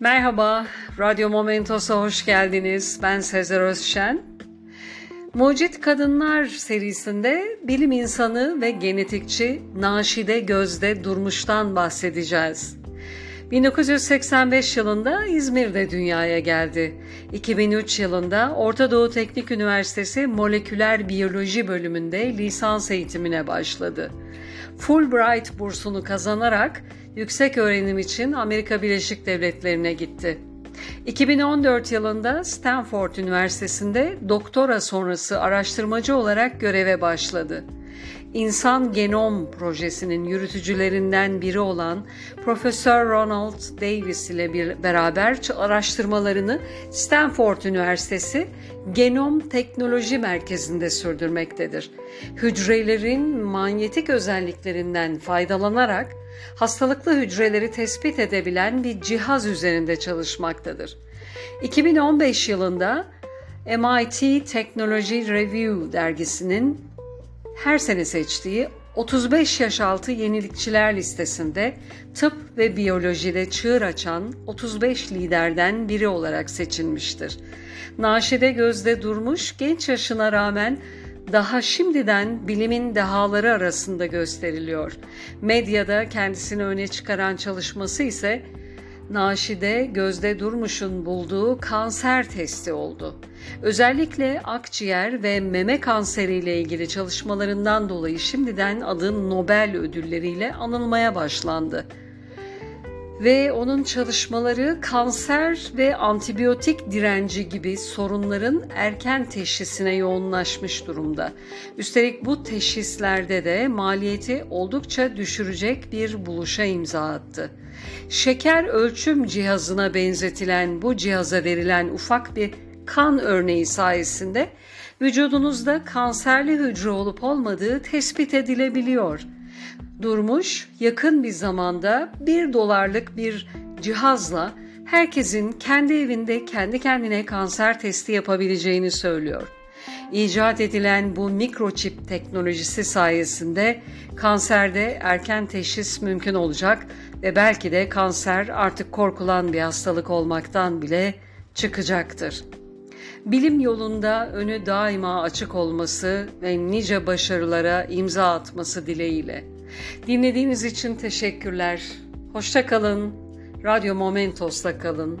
Merhaba, Radyo Momentos'a hoş geldiniz. Ben Sezer Özşen. Mucit Kadınlar serisinde bilim insanı ve genetikçi Naşide Gözde Durmuş'tan bahsedeceğiz. 1985 yılında İzmir'de dünyaya geldi. 2003 yılında Orta Doğu Teknik Üniversitesi Moleküler Biyoloji bölümünde lisans eğitimine başladı. Fulbright bursunu kazanarak yüksek öğrenim için Amerika Birleşik Devletleri'ne gitti. 2014 yılında Stanford Üniversitesi'nde doktora sonrası araştırmacı olarak göreve başladı. İnsan Genom Projesi'nin yürütücülerinden biri olan Profesör Ronald Davis ile bir beraber araştırmalarını Stanford Üniversitesi Genom Teknoloji Merkezi'nde sürdürmektedir. Hücrelerin manyetik özelliklerinden faydalanarak hastalıklı hücreleri tespit edebilen bir cihaz üzerinde çalışmaktadır. 2015 yılında MIT Technology Review dergisinin her sene seçtiği 35 yaş altı yenilikçiler listesinde tıp ve biyolojide çığır açan 35 liderden biri olarak seçilmiştir. Naşide Gözde Durmuş genç yaşına rağmen daha şimdiden bilimin dehaları arasında gösteriliyor. Medyada kendisini öne çıkaran çalışması ise Naşide Gözde Durmuş'un bulduğu kanser testi oldu. Özellikle akciğer ve meme kanseriyle ilgili çalışmalarından dolayı şimdiden adı Nobel ödülleriyle anılmaya başlandı ve onun çalışmaları kanser ve antibiyotik direnci gibi sorunların erken teşhisine yoğunlaşmış durumda. Üstelik bu teşhislerde de maliyeti oldukça düşürecek bir buluşa imza attı. Şeker ölçüm cihazına benzetilen bu cihaza verilen ufak bir kan örneği sayesinde vücudunuzda kanserli hücre olup olmadığı tespit edilebiliyor.'' Durmuş yakın bir zamanda bir dolarlık bir cihazla herkesin kendi evinde kendi kendine kanser testi yapabileceğini söylüyor. İcat edilen bu mikroçip teknolojisi sayesinde kanserde erken teşhis mümkün olacak ve belki de kanser artık korkulan bir hastalık olmaktan bile çıkacaktır. Bilim yolunda önü daima açık olması ve nice başarılara imza atması dileğiyle. Dinlediğiniz için teşekkürler. Hoşça kalın. Radyo Momentos'ta kalın.